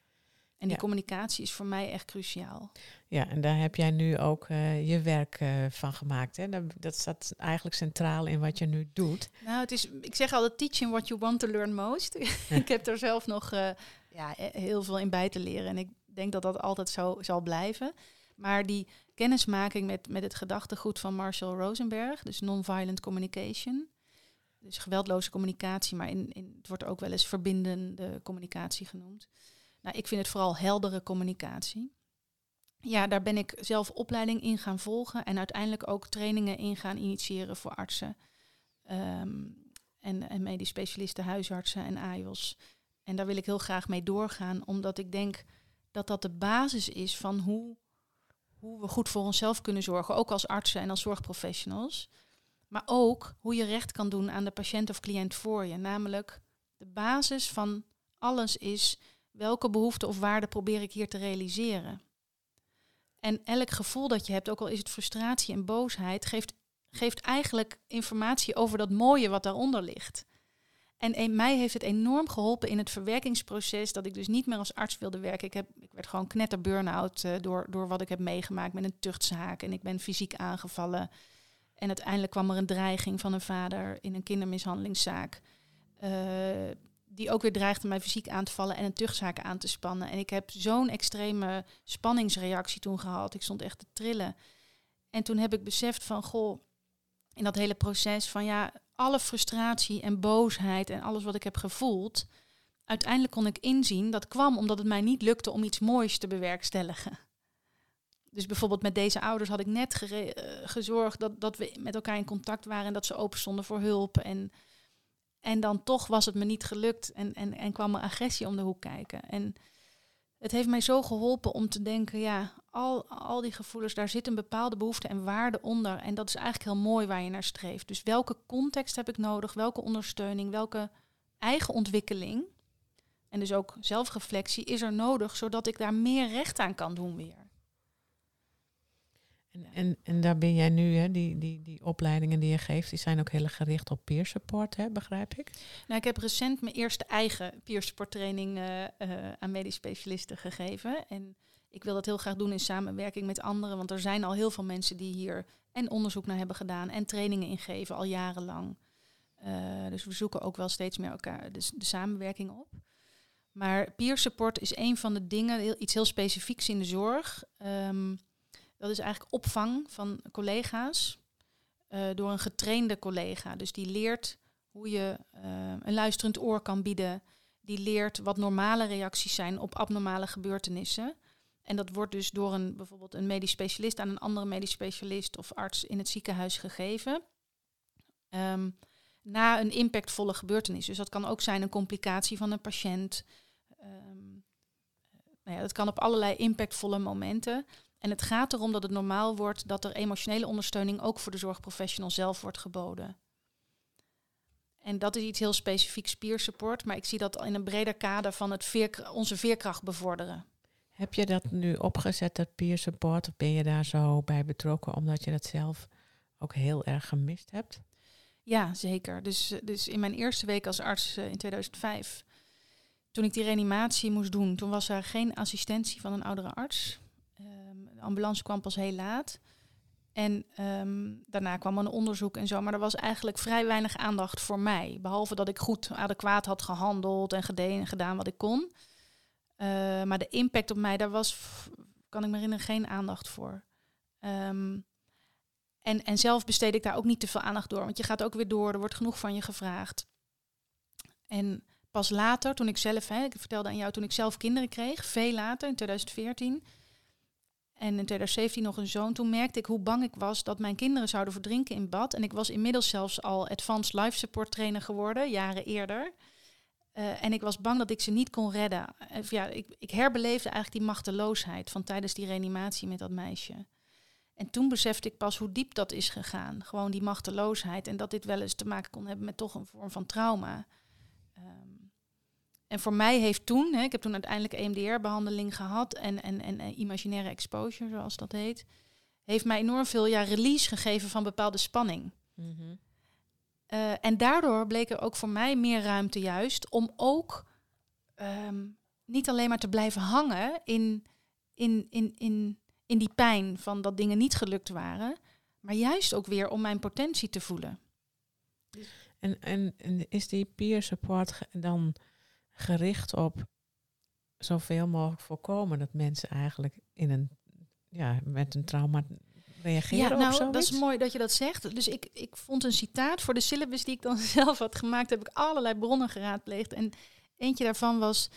En die communicatie is voor mij echt cruciaal. Ja, en daar heb jij nu ook uh, je werk uh, van gemaakt. Hè? Dat, dat, staat eigenlijk centraal in wat je nu doet. Nou, het is, ik zeg altijd teaching what you want to learn most. ik heb er zelf nog uh, ja, heel veel in bij te leren. En ik denk dat dat altijd zo zal blijven. Maar die kennismaking met, met het gedachtegoed van Marshall Rosenberg, dus nonviolent communication, dus geweldloze communicatie, maar in, in, het wordt ook wel eens verbindende communicatie genoemd. Nou, ik vind het vooral heldere communicatie. Ja, daar ben ik zelf opleiding in gaan volgen en uiteindelijk ook trainingen in gaan initiëren voor artsen. Ehm, en, en medisch specialisten, huisartsen en AIOS. En daar wil ik heel graag mee doorgaan, omdat ik denk dat dat de basis is van hoe, hoe we goed voor onszelf kunnen zorgen, ook als artsen en als zorgprofessionals. Maar ook hoe je recht kan doen aan de patiënt of cliënt voor je. Namelijk, de basis van alles is welke behoefte of waarde probeer ik hier te realiseren. En elk gevoel dat je hebt, ook al is het frustratie en boosheid, geeft, geeft eigenlijk informatie over dat mooie wat daaronder ligt. En een, mij heeft het enorm geholpen in het verwerkingsproces dat ik dus niet meer als arts wilde werken. Ik, heb, ik werd gewoon knetter burn-out uh, door, door wat ik heb meegemaakt met een tuchtzaak. En ik ben fysiek aangevallen. En uiteindelijk kwam er een dreiging van een vader in een kindermishandelingszaak. Uh, die ook weer dreigde mij fysiek aan te vallen en een tuchtzaak aan te spannen. En ik heb zo'n extreme spanningsreactie toen gehad. Ik stond echt te trillen. En toen heb ik beseft van, goh, in dat hele proces van ja, alle frustratie en boosheid en alles wat ik heb gevoeld, uiteindelijk kon ik inzien dat kwam omdat het mij niet lukte om iets moois te bewerkstelligen. Dus bijvoorbeeld met deze ouders had ik net uh, gezorgd dat, dat we met elkaar in contact waren en dat ze open stonden voor hulp. En, en dan toch was het me niet gelukt en, en, en kwam er agressie om de hoek kijken. En het heeft mij zo geholpen om te denken, ja, al, al die gevoelens, daar zit een bepaalde behoefte en waarde onder. En dat is eigenlijk heel mooi waar je naar streeft. Dus welke context heb ik nodig? Welke ondersteuning? Welke eigen ontwikkeling? En dus ook zelfreflectie is er nodig, zodat ik daar meer recht aan kan doen weer. En, en, daar ben jij nu, hè, die, die, die opleidingen die je geeft, die zijn ook heel gericht op peer support, hè, begrijp ik? Nou, ik heb recent mijn eerste eigen peer support training uh, uh, aan medisch specialisten gegeven. En ik wil dat heel graag doen in samenwerking met anderen, want er zijn al heel veel mensen die hier en onderzoek naar hebben gedaan en trainingen ingeven al jarenlang. Uh, dus we zoeken ook wel steeds meer elkaar de, de samenwerking op. Maar peer support is een van de dingen, iets heel specifieks in de zorg. Um, dat is eigenlijk opvang van collega's uh, door een getrainde collega. Dus die leert hoe je uh, een luisterend oor kan bieden. Die leert wat normale reacties zijn op abnormale gebeurtenissen. En dat wordt dus door een, bijvoorbeeld een medisch specialist aan een andere medisch specialist of arts in het ziekenhuis gegeven. Um, na een impactvolle gebeurtenis. Dus dat kan ook zijn een complicatie van een patiënt. Um, nou ja, dat kan op allerlei impactvolle momenten. En het gaat erom dat het normaal wordt dat er emotionele ondersteuning ook voor de zorgprofessional zelf wordt geboden. En dat is iets heel specifiek spiersupport, maar ik zie dat in een breder kader van het veer, onze veerkracht bevorderen. Heb je dat nu opgezet, dat peer support? Of ben je daar zo bij betrokken omdat je dat zelf ook heel erg gemist hebt? Ja, zeker. Dus, dus in mijn eerste week als arts uh, in 2005, toen ik die reanimatie moest doen, toen was er geen assistentie van een oudere arts ambulance kwam pas heel laat. En ehm, daarna kwam een onderzoek en zo. Maar er was eigenlijk vrij weinig aandacht voor mij. Behalve dat ik goed adequaat had gehandeld en gedaan, wat ik kon. Uh, maar de impact op mij, daar was, kan ik me herinneren, geen aandacht voor. Um, en, en zelf besteed ik daar ook niet te veel aandacht door. Want je gaat ook weer door, er wordt genoeg van je gevraagd. En pas later, toen ik zelf, hè, ik vertelde aan jou, toen ik zelf kinderen kreeg, veel later, in 2014 en in 2017 nog een zoon. Toen merkte ik hoe bang ik was dat mijn kinderen zouden verdrinken in bad. En ik was inmiddels zelfs al advanced life support trainer geworden, jaren eerder. Uh, en ik was bang dat ik ze niet kon redden. Ja, ik, ik herbeleefde eigenlijk die machteloosheid van tijdens die reanimatie met dat meisje. En toen besefte ik pas hoe diep dat is gegaan. Gewoon die machteloosheid. En dat dit wel eens te maken kon hebben met toch een vorm van trauma. En voor mij heeft toen, hè, ik heb toen uiteindelijk EMDR-behandeling gehad en, en, en imaginaire exposure, zoals dat heet, heeft mij enorm veel ja, release gegeven van bepaalde spanning. Mm -hmm. uh, en daardoor bleek er ook voor mij meer ruimte juist om ook um, niet alleen maar te blijven hangen in, in, in, in, in die pijn van dat dingen niet gelukt waren, maar juist ook weer om mijn potentie te voelen. En, en, en is die peer support dan gericht op zoveel mogelijk voorkomen dat mensen eigenlijk in een, ja, met een trauma reageren ja, nou, op zoiets? dat is mooi dat je dat zegt. Dus ik, ik vond een citaat voor de syllabus die ik dan zelf had gemaakt, heb ik allerlei bronnen geraadpleegd. En eentje daarvan was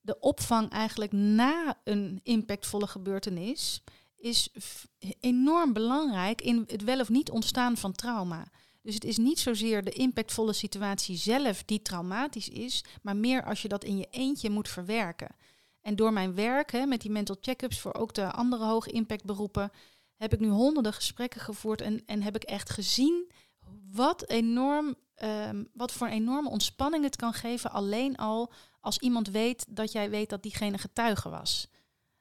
de opvang eigenlijk na een impactvolle gebeurtenis is enorm belangrijk in het wel of niet ontstaan van trauma. Dus het is niet zozeer de impactvolle situatie zelf die traumatisch is, maar meer als je dat in je eentje moet verwerken. En door mijn werk hè, met die mental check-ups voor ook de andere hoge impact beroepen, heb ik nu honderden gesprekken gevoerd en, en heb ik echt gezien wat, enorm, ehm, wat voor enorme ontspanning het kan geven alleen al als iemand weet dat jij weet dat diegene getuige was.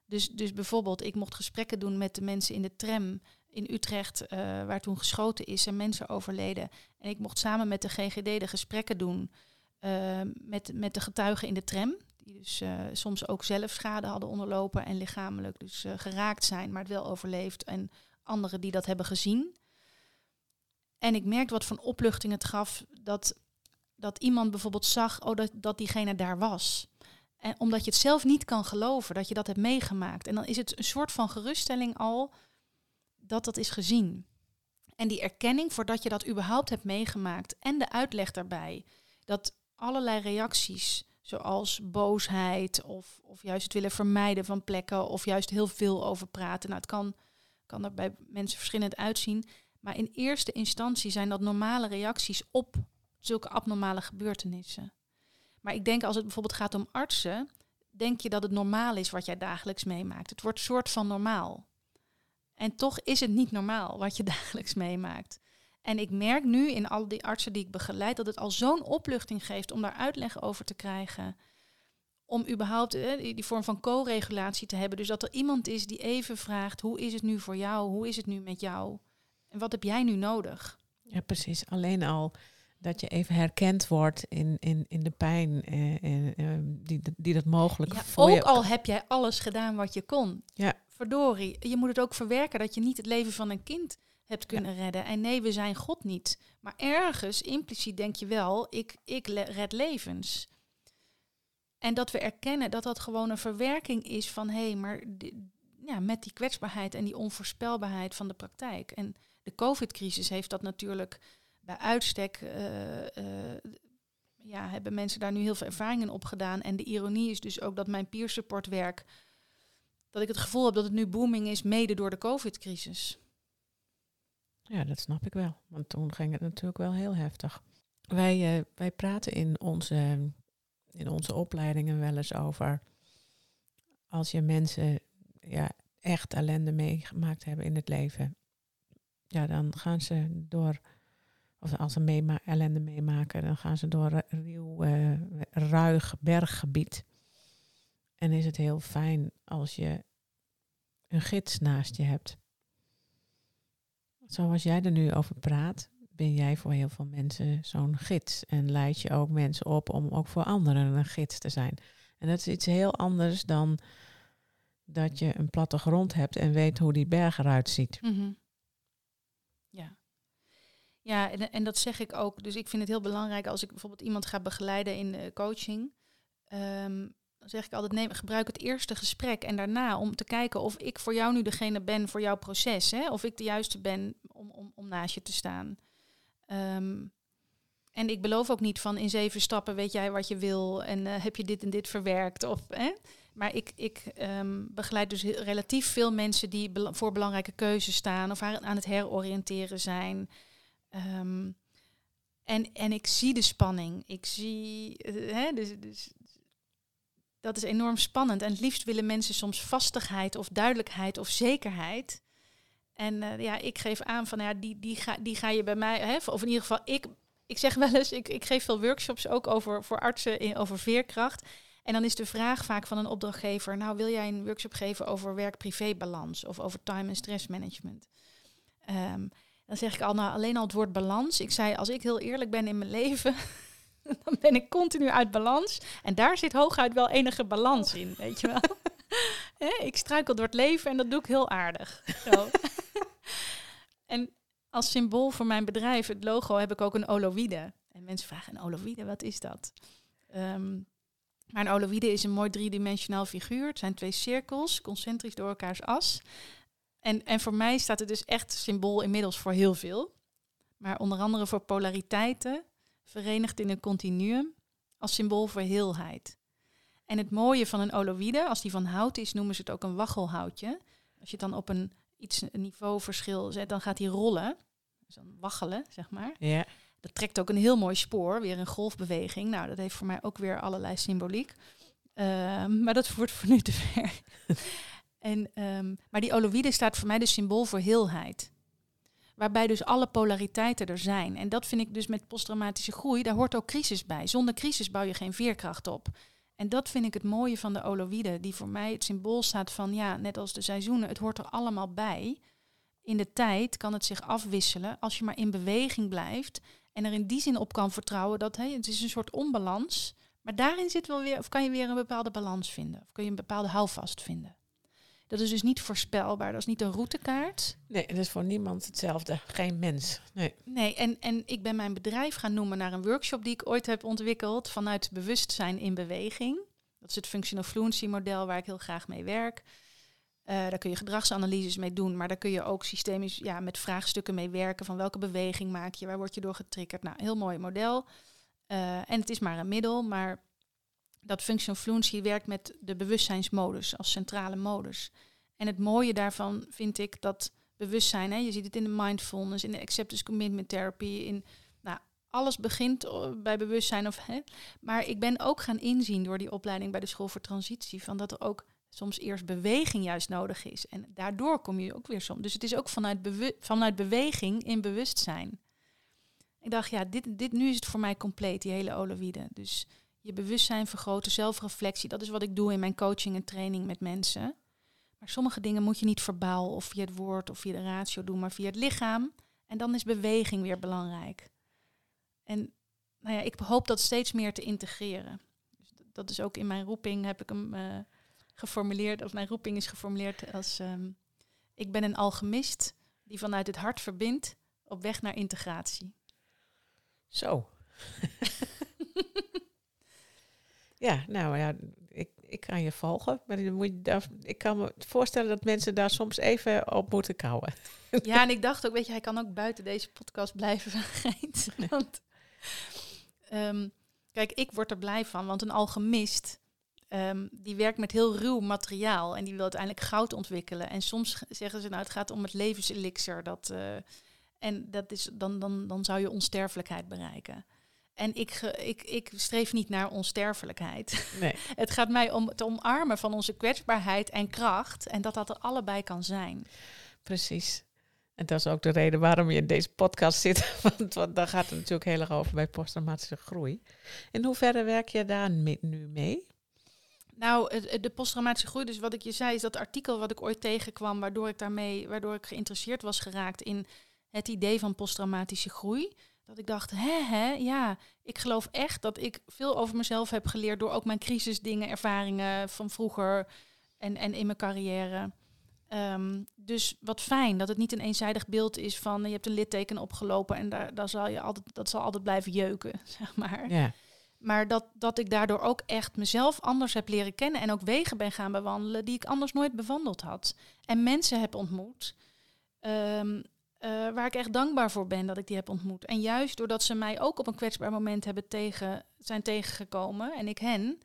Dus, dus bijvoorbeeld, ik mocht gesprekken doen met de mensen in de tram in Utrecht, eh, waar toen geschoten is en mensen overleden. En ik mocht samen met de GGD de gesprekken doen eh, met, met de getuigen in de tram. Die dus eh, soms ook zelf schade hadden onderlopen en lichamelijk dus geraakt zijn, maar het wel overleefd. En anderen die dat hebben gezien. En ik merkte wat een opluchting het gaf dat, dat iemand bijvoorbeeld zag oh, dat, dat diegene daar was. En omdat je het zelf niet kan geloven dat je dat hebt meegemaakt. En dan is het een soort van geruststelling al dat dat is gezien. En die erkenning voordat je dat überhaupt hebt meegemaakt en de uitleg daarbij, dat allerlei reacties, zoals boosheid of, of juist het willen vermijden van plekken of juist heel veel over praten, nou, het kan, kan er bij mensen verschillend uitzien. Maar in eerste instantie zijn dat normale reacties op zulke abnormale gebeurtenissen. Maar ik denk als het bijvoorbeeld gaat om artsen, denk je dat het normaal is wat jij dagelijks meemaakt. Het wordt soort van normaal. En toch is het niet normaal wat je dagelijks meemaakt. En ik merk nu in al die artsen die ik begeleid dat het al zo'n opluchting geeft om daar uitleg over te krijgen. Om überhaupt eh, die, vorm van co-regulatie te hebben. Dus dat er iemand is die even vraagt: hoe is het nu voor jou? Hoe is het nu met jou? En wat heb jij nu nodig? Ja, precies. Alleen al dat je even herkend wordt in, in, in de pijn eh, en, eh, die, die dat mogelijk Ja, voor ook je... al heb jij alles gedaan wat je kon. Ja. Verdorie, je moet het ook verwerken dat je niet het leven van een kind hebt kunnen redden. En nee, we zijn God niet. Maar ergens, impliciet denk je wel, ik, ik red levens. En dat we erkennen dat dat gewoon een verwerking is van... hé, hey, maar ja, met die kwetsbaarheid en die onvoorspelbaarheid van de praktijk. En de COVID-crisis heeft dat natuurlijk bij uitstek... eh, eh, ja, hebben mensen daar nu heel veel ervaring in opgedaan. En de ironie is dus ook dat mijn peer support werk... dat ik het gevoel heb dat het nu booming is, mede door de COVID-crisis. Ja, dat snap ik wel. Want toen ging het natuurlijk wel heel heftig. Wij, eh, wij praten in onze, in onze opleidingen wel eens over... als je mensen ja, echt ellende meegemaakt hebben in het leven... ja, dan gaan ze door... of als ze ellende meemaken... dan gaan ze door een ruw, eh, ruig berggebied. En is het heel fijn als je een gids naast je hebt... Zoals jij er nu over praat, ben jij voor heel veel mensen zo'n gids. En leid je ook mensen op om ook voor anderen een gids te zijn. En dat is iets heel anders dan dat je een platte grond hebt en weet hoe die berg eruit ziet. Ja. Ja, en, en dat zeg ik ook. Dus ik vind het heel belangrijk als ik bijvoorbeeld iemand ga begeleiden in de coaching. ehm, zeg ik altijd, neem, gebruik het eerste gesprek en daarna om te kijken of ik voor jou nu degene ben voor jouw proces. Hè? Of ik de juiste ben om, om, om naast je te staan. Ehm, en ik beloof ook niet van in zeven stappen weet jij wat je wil en eh, heb je dit en dit verwerkt. Of, hè? Maar ik, ik ehm, begeleid dus relatief veel mensen die voor belangrijke keuzes staan of aan aan het heroriënteren zijn. Ehm, en, en ik zie de spanning. Ik zie, eh, hè, dus, dus dat is enorm spannend. En het liefst willen mensen soms vastigheid of duidelijkheid of zekerheid. En eh, ja, ik geef aan van ja, die, die, ga, die ga je bij mij, hè, of in ieder geval, ik, ik zeg wel eens, ik, ik geef veel workshops ook over voor artsen over veerkracht. En dan is de vraag vaak van een opdrachtgever, nou wil jij een workshop geven over werk-privé-balans of over time- en stressmanagement? Ehm, dan zeg ik al, nou alleen al het woord balans. Ik zei, als ik heel eerlijk ben in mijn leven, dan ben ik continu uit balans. En daar zit hooguit wel enige balans in, weet je wel. Ik struikel door het leven en dat doe ik heel aardig. Zo. en als symbool voor mijn bedrijf, het logo, heb ik ook een oloïde. En mensen vragen, een oloïde, wat is dat? Ehm, Maar een oloïde is een mooi driedimensionaal figuur. Het zijn twee cirkels, concentrisch door elkaars as. En, en voor mij staat het dus echt symbool inmiddels voor heel veel. Maar onder andere voor polariteiten, verenigd in een continuum, als symbool voor heelheid. En het mooie van een oloïde, als die van hout is, noemen ze het ook een waggelhoutje. Als je het dan op een iets een niveauverschil zet, dan gaat die rollen. Dus dan waggelen, zeg maar. Ja. Dat trekt ook een heel mooi spoor, weer een golfbeweging. Nou, dat heeft voor mij ook weer allerlei symboliek. Ehm, maar dat wordt voor nu te ver. en, ehm, maar die oloïde staat voor mij dus symbool voor heelheid. Waarbij dus alle polariteiten er zijn. En dat vind ik dus met posttraumatische groei, daar hoort ook crisis bij. Zonder crisis bouw je geen veerkracht op. En dat vind ik het mooie van de oloïde, die voor mij het symbool staat van, ja, net als de seizoenen, het hoort er allemaal bij. In de tijd kan het zich afwisselen als je maar in beweging blijft en er in die zin op kan vertrouwen dat hey, het is een soort onbalans. Maar daarin zit wel weer, of kan je weer een bepaalde balans vinden. Of kun je een bepaalde houvast vinden. Dat is dus niet voorspelbaar. Dat is niet een routekaart. Nee, het is voor niemand hetzelfde. Geen mens. Nee. Nee, en, en ik ben mijn bedrijf gaan noemen naar een workshop die ik ooit heb ontwikkeld vanuit bewustzijn in beweging. Dat is het functional fluency model waar ik heel graag mee werk. Uh, daar kun je gedragsanalyses mee doen, maar daar kun je ook systemisch ja, met vraagstukken mee werken. Van welke beweging maak je, waar word je door getriggerd? Nou, heel mooi model. Uh, en het is maar een middel, maar dat functional fluency werkt met de bewustzijnsmodus als centrale modus. En het mooie daarvan vind ik dat bewustzijn, hè, je ziet het in de mindfulness, in de acceptance commitment therapy, in nou, alles begint bij bewustzijn. Of, hè, maar ik ben ook gaan inzien door die opleiding bij de school voor transitie, van dat er ook soms eerst beweging juist nodig is. En daardoor kom je ook weer soms. Dus het is ook vanuit, vanuit beweging in bewustzijn. Ik dacht, ja, dit, dit, nu is het voor mij compleet, die hele oloïde. Dus je bewustzijn vergroten, zelfreflectie. Dat is wat ik doe in mijn coaching en training met mensen. Maar sommige dingen moet je niet verbaal of via het woord of via de ratio doen, maar via het lichaam. En dan is beweging weer belangrijk. En nou ja, ik hoop dat steeds meer te integreren. Dus dat is ook in mijn roeping, heb ik hem uh, geformuleerd, of mijn roeping is geformuleerd als um, ik ben een alchemist die vanuit het hart verbindt op weg naar integratie. Zo. ja, nou ja, ik, ik kan je volgen. Maar dan moet je daar, ik kan me voorstellen dat mensen daar soms even op moeten kouwen. Ja, en ik dacht ook, weet je, hij kan ook buiten deze podcast blijven van Want, um, kijk, ik word er blij van, want een alchemist, um, die werkt met heel ruw materiaal en die wil uiteindelijk goud ontwikkelen. En soms zeggen ze, nou, het gaat om het levenselixer. Dat, uh, en dat is, dan, dan, dan zou je onsterfelijkheid bereiken. En ik, ik, ik streef niet naar onsterfelijkheid. Nee. het gaat mij om het omarmen van onze kwetsbaarheid en kracht. En dat dat er allebei kan zijn. Precies. En dat is ook de reden waarom je in deze podcast zit. Want, want daar gaat het natuurlijk heel erg over bij posttraumatische groei. In hoeverre werk je daar nu mee? Nou, de posttraumatische groei, dus wat ik je zei, is dat artikel wat ik ooit tegenkwam, waardoor ik daarmee, waardoor ik geïnteresseerd was geraakt in het idee van posttraumatische groei. Dat ik dacht, hè, hè, ja, ik geloof echt dat ik veel over mezelf heb geleerd door ook mijn crisisdingen, ervaringen van vroeger en, en in mijn carrière. Um, dus wat fijn dat het niet een eenzijdig beeld is van je hebt een litteken opgelopen en daar, daar zal je altijd, dat zal altijd blijven jeuken, zeg maar. Ja. Maar dat, dat ik daardoor ook echt mezelf anders heb leren kennen en ook wegen ben gaan bewandelen die ik anders nooit bewandeld had. En mensen heb ontmoet. Um, uh, waar ik echt dankbaar voor ben dat ik die heb ontmoet. En juist doordat ze mij ook op een kwetsbaar moment hebben tegen, zijn tegengekomen en ik hen,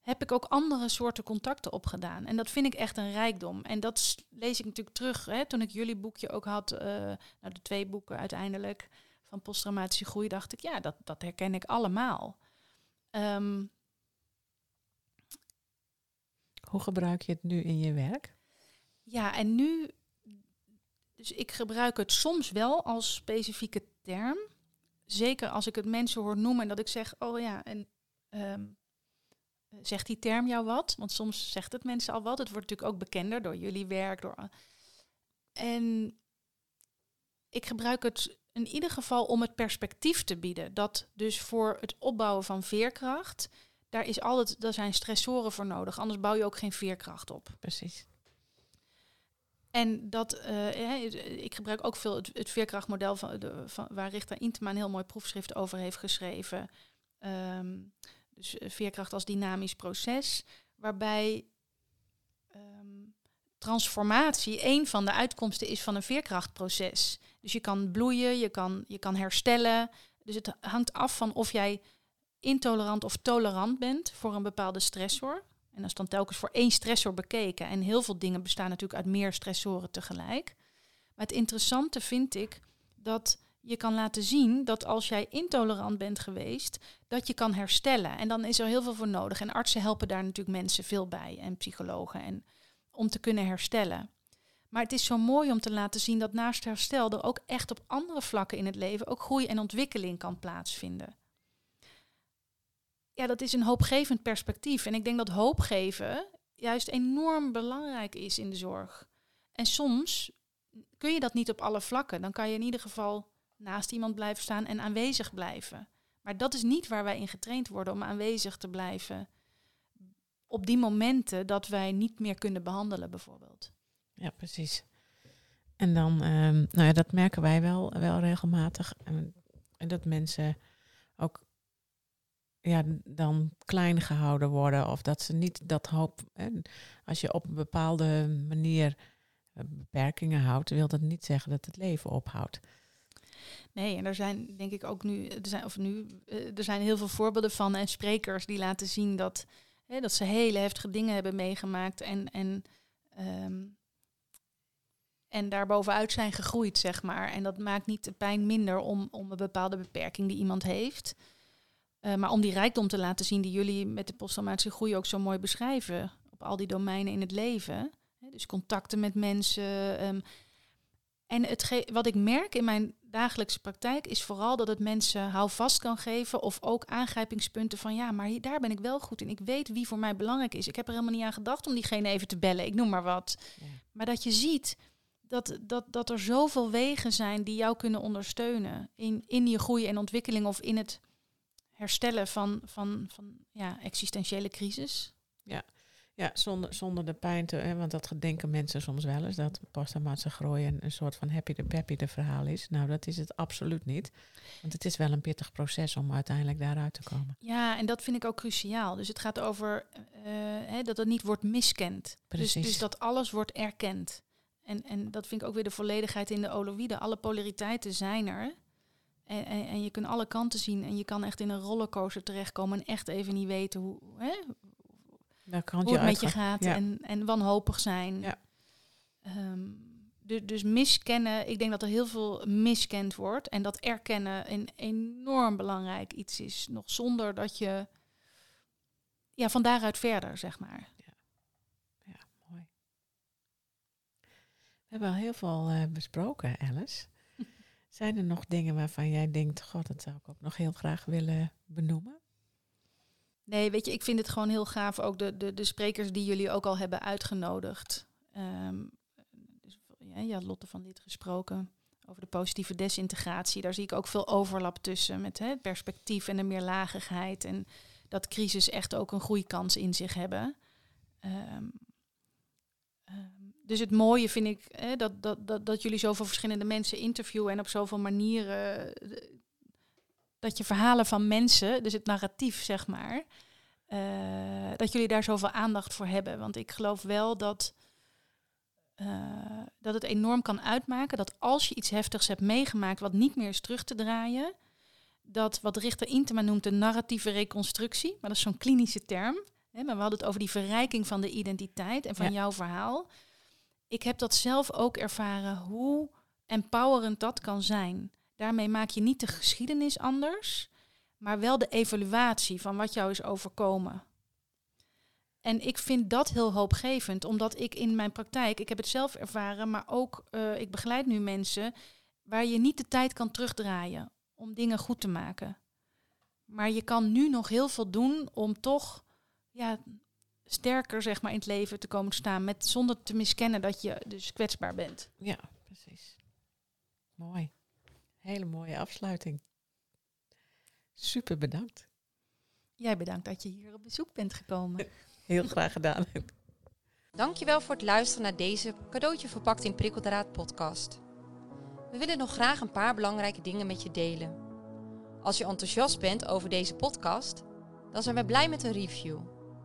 heb ik ook andere soorten contacten opgedaan. En dat vind ik echt een rijkdom. En dat lees ik natuurlijk terug hè, toen ik jullie boekje ook had, uh, nou de twee boeken uiteindelijk van posttraumatische groei, dacht ik, ja, dat, dat herken ik allemaal. Um, Hoe gebruik je het nu in je werk? Ja, en nu dus ik gebruik het soms wel als specifieke term. Zeker als ik het mensen hoor noemen en dat ik zeg, oh ja, en um, zegt die term jou wat? Want soms zegt het mensen al wat. Het wordt natuurlijk ook bekender door jullie werk. Door, en ik gebruik het in ieder geval om het perspectief te bieden. Dat dus voor het opbouwen van veerkracht, daar, is altijd, daar zijn stressoren voor nodig. Anders bouw je ook geen veerkracht op. Precies. En dat, uh, ik gebruik ook veel het, veerkrachtmodel van, de, van, waar Richter Intema een heel mooi proefschrift over heeft geschreven. Um, Dus eh, veerkracht als dynamisch proces, waarbij ehm, transformatie een van de uitkomsten is van een veerkrachtproces. Dus je kan bloeien, je kan, je kan herstellen. Dus het hangt af van of jij intolerant of tolerant bent voor een bepaalde stressor. En dat is dan telkens voor één stressor bekeken. En heel veel dingen bestaan natuurlijk uit meer stressoren tegelijk. Maar het interessante vind ik dat je kan laten zien dat als jij intolerant bent geweest, dat je kan herstellen. En dan is er heel veel voor nodig. En artsen helpen daar natuurlijk mensen veel bij en psychologen en om te kunnen herstellen. Maar het is zo mooi om te laten zien dat naast herstel er ook echt op andere vlakken in het leven ook groei en ontwikkeling kan plaatsvinden. Ja, dat is een hoopgevend perspectief. En ik denk dat hoop geven juist enorm belangrijk is in de zorg. En soms kun je dat niet op alle vlakken. Dan kan je in ieder geval naast iemand blijven staan en aanwezig blijven. Maar dat is niet waar wij in getraind worden om aanwezig te blijven op die momenten dat wij niet meer kunnen behandelen, bijvoorbeeld. Ja, precies. En dan, um, nou ja, dat merken wij wel, wel regelmatig. En dat mensen ook ja, dan klein gehouden worden. Of dat ze niet dat hoop. En als je op een bepaalde manier eh, beperkingen houdt, wil dat niet zeggen dat het leven ophoudt. Nee, en er zijn denk ik ook nu, er zijn, of nu, eh, er zijn heel veel voorbeelden van en sprekers die laten zien dat, hè, dat ze hele heftige dingen hebben meegemaakt en, en, um, en daarbovenuit zijn gegroeid, zeg maar. En dat maakt niet de pijn minder om, om een bepaalde beperking die iemand heeft. Uh, maar om die rijkdom te laten zien die jullie met de posttraumatische groei ook zo mooi beschrijven. Op al die domeinen in het leven. Dus contacten met mensen. Um, en het wat ik merk in mijn dagelijkse praktijk is vooral dat het mensen houvast kan geven of ook aangrijpingspunten van ja, maar hier, daar ben ik wel goed in. Ik weet wie voor mij belangrijk is. Ik heb er helemaal niet aan gedacht om diegene even te bellen. Ik noem maar wat. Ja. Maar dat je ziet dat, dat, dat er zoveel wegen zijn die jou kunnen ondersteunen in, in je groei en ontwikkeling of in het herstellen van, van, van ja, existentiële crisis. Ja, ja, zonder, zonder de pijn te... Hè, want dat denken mensen soms wel eens... dat posttraumatische groei een, een soort van happy de peppy de verhaal is. Nou, dat is het absoluut niet. Want het is wel een pittig proces om uiteindelijk daaruit te komen. Ja, en dat vind ik ook cruciaal. Dus het gaat over uh, hè, dat het niet wordt miskend. Precies. Dus, dus dat alles wordt erkend. En, en dat vind ik ook weer de volledigheid in de oloïde. Alle polariteiten zijn er. En, en, en, je kunt alle kanten zien en je kan echt in een rollercoaster terechtkomen en echt even niet weten hoe, hè, hoe het met je gaat en, en wanhopig zijn. Ja. Um, dus, dus miskennen, ik denk dat er heel veel miskend wordt en dat erkennen een enorm belangrijk iets is. Nog zonder dat je ja, van daaruit verder, zeg maar. Ja, ja mooi. We hebben al heel veel uh, besproken, Alice. Zijn er nog dingen waarvan jij denkt, god, dat zou ik ook nog heel graag willen benoemen? Nee, weet je, ik vind het gewoon heel gaaf. Ook de, de, de sprekers die jullie ook al hebben uitgenodigd. Um, ja, je had Lotte van dit gesproken over de positieve desintegratie. Daar zie ik ook veel overlap tussen met hè, het perspectief en de meerlagigheid. En dat crisis echt ook een groeikans in zich hebben. Um, dus het mooie vind ik hè, dat, dat, dat, dat jullie zoveel verschillende mensen interviewen en op zoveel manieren dat je verhalen van mensen, dus het narratief zeg maar, uh, dat jullie daar zoveel aandacht voor hebben. Want ik geloof wel dat, uh, dat het enorm kan uitmaken dat als je iets heftigs hebt meegemaakt wat niet meer is terug te draaien, dat wat Richter Intema noemt de narratieve reconstructie, maar dat is zo'n klinische term. Hè, maar we hadden het over die verrijking van de identiteit en van jouw verhaal. Ik heb dat zelf ook ervaren, hoe empowerend dat kan zijn. Daarmee maak je niet de geschiedenis anders, maar wel de evaluatie van wat jou is overkomen. En ik vind dat heel hoopgevend, omdat ik in mijn praktijk, ik heb het zelf ervaren, maar ook uh, ik begeleid nu mensen waar je niet de tijd kan terugdraaien om dingen goed te maken. Maar je kan nu nog heel veel doen om toch ja, sterker zeg maar, in het leven te komen staan, met, zonder te miskennen dat je dus kwetsbaar bent. Ja, precies. Mooi. Hele mooie afsluiting. Super bedankt. Jij bedankt dat je hier op bezoek bent gekomen. Heel graag gedaan. Dankjewel voor het luisteren naar deze cadeautje verpakt in prikkeldraad podcast. We willen nog graag een paar belangrijke dingen met je delen. Als je enthousiast bent over deze podcast, dan zijn wij blij met een review.